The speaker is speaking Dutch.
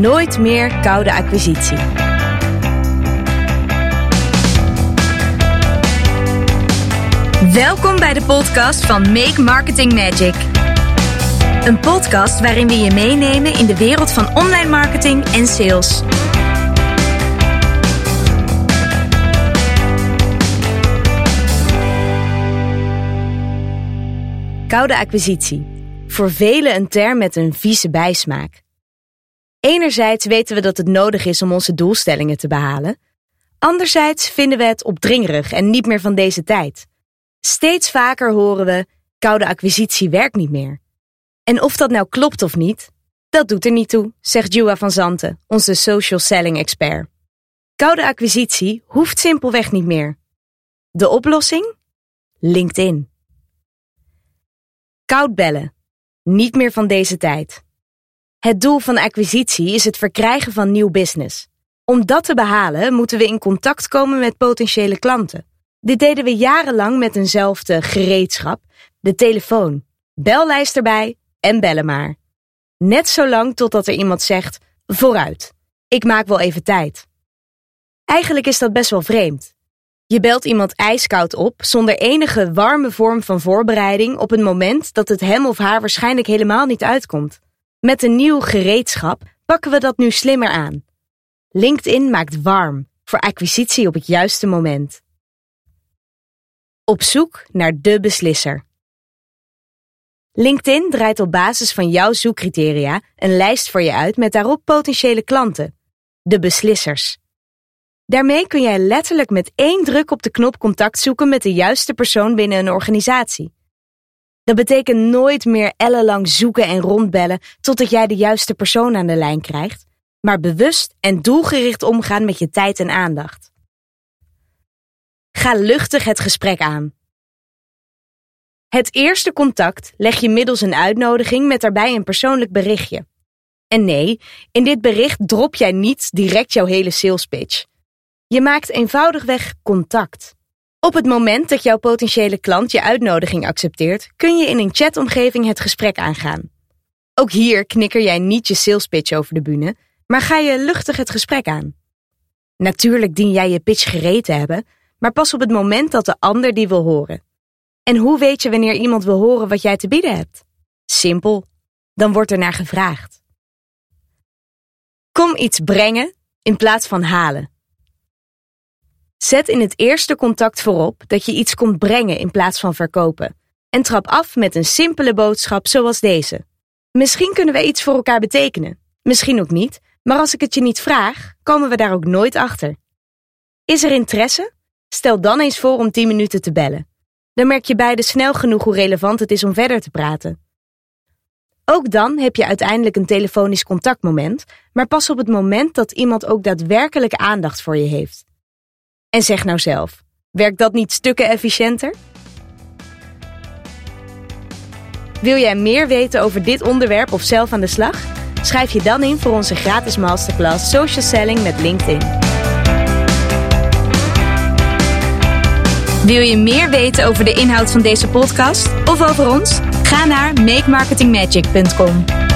Nooit meer koude acquisitie. Welkom bij de podcast van Make Marketing Magic. Een podcast waarin we je meenemen in de wereld van online marketing en sales. Koude acquisitie. Voor velen een term met een vieze bijsmaak. Enerzijds weten we dat het nodig is om onze doelstellingen te behalen. Anderzijds vinden we het opdringerig en niet meer van deze tijd. Steeds vaker horen we: koude acquisitie werkt niet meer. En of dat nou klopt of niet, dat doet er niet toe, zegt Jua van Zanten, onze social selling expert. Koude acquisitie hoeft simpelweg niet meer. De oplossing? LinkedIn. Koud bellen. Niet meer van deze tijd. Het doel van acquisitie is het verkrijgen van nieuw business. Om dat te behalen moeten we in contact komen met potentiële klanten. Dit deden we jarenlang met eenzelfde gereedschap, de telefoon. Bellijst erbij en bellen maar. Net zo lang totdat er iemand zegt: vooruit, ik maak wel even tijd. Eigenlijk is dat best wel vreemd. Je belt iemand ijskoud op zonder enige warme vorm van voorbereiding op een moment dat het hem of haar waarschijnlijk helemaal niet uitkomt. Met een nieuw gereedschap pakken we dat nu slimmer aan. LinkedIn maakt warm voor acquisitie op het juiste moment. Op zoek naar de beslisser. LinkedIn draait op basis van jouw zoekcriteria een lijst voor je uit met daarop potentiële klanten, de beslissers. Daarmee kun jij letterlijk met één druk op de knop contact zoeken met de juiste persoon binnen een organisatie. Dat betekent nooit meer ellenlang zoeken en rondbellen totdat jij de juiste persoon aan de lijn krijgt, maar bewust en doelgericht omgaan met je tijd en aandacht. Ga luchtig het gesprek aan. Het eerste contact leg je middels een uitnodiging met daarbij een persoonlijk berichtje. En nee, in dit bericht drop jij niet direct jouw hele sales pitch. Je maakt eenvoudigweg contact. Op het moment dat jouw potentiële klant je uitnodiging accepteert, kun je in een chatomgeving het gesprek aangaan. Ook hier knikker jij niet je sales pitch over de bühne, maar ga je luchtig het gesprek aan. Natuurlijk dien jij je pitch gereed te hebben, maar pas op het moment dat de ander die wil horen. En hoe weet je wanneer iemand wil horen wat jij te bieden hebt? Simpel, dan wordt er naar gevraagd. Kom iets brengen in plaats van halen. Zet in het eerste contact voorop dat je iets komt brengen in plaats van verkopen. En trap af met een simpele boodschap zoals deze. Misschien kunnen we iets voor elkaar betekenen. Misschien ook niet, maar als ik het je niet vraag, komen we daar ook nooit achter. Is er interesse? Stel dan eens voor om 10 minuten te bellen. Dan merk je beide snel genoeg hoe relevant het is om verder te praten. Ook dan heb je uiteindelijk een telefonisch contactmoment, maar pas op het moment dat iemand ook daadwerkelijk aandacht voor je heeft. En zeg nou zelf, werkt dat niet stukken efficiënter? Wil jij meer weten over dit onderwerp of zelf aan de slag? Schrijf je dan in voor onze gratis masterclass Social Selling met LinkedIn. Wil je meer weten over de inhoud van deze podcast of over ons? Ga naar makemarketingmagic.com.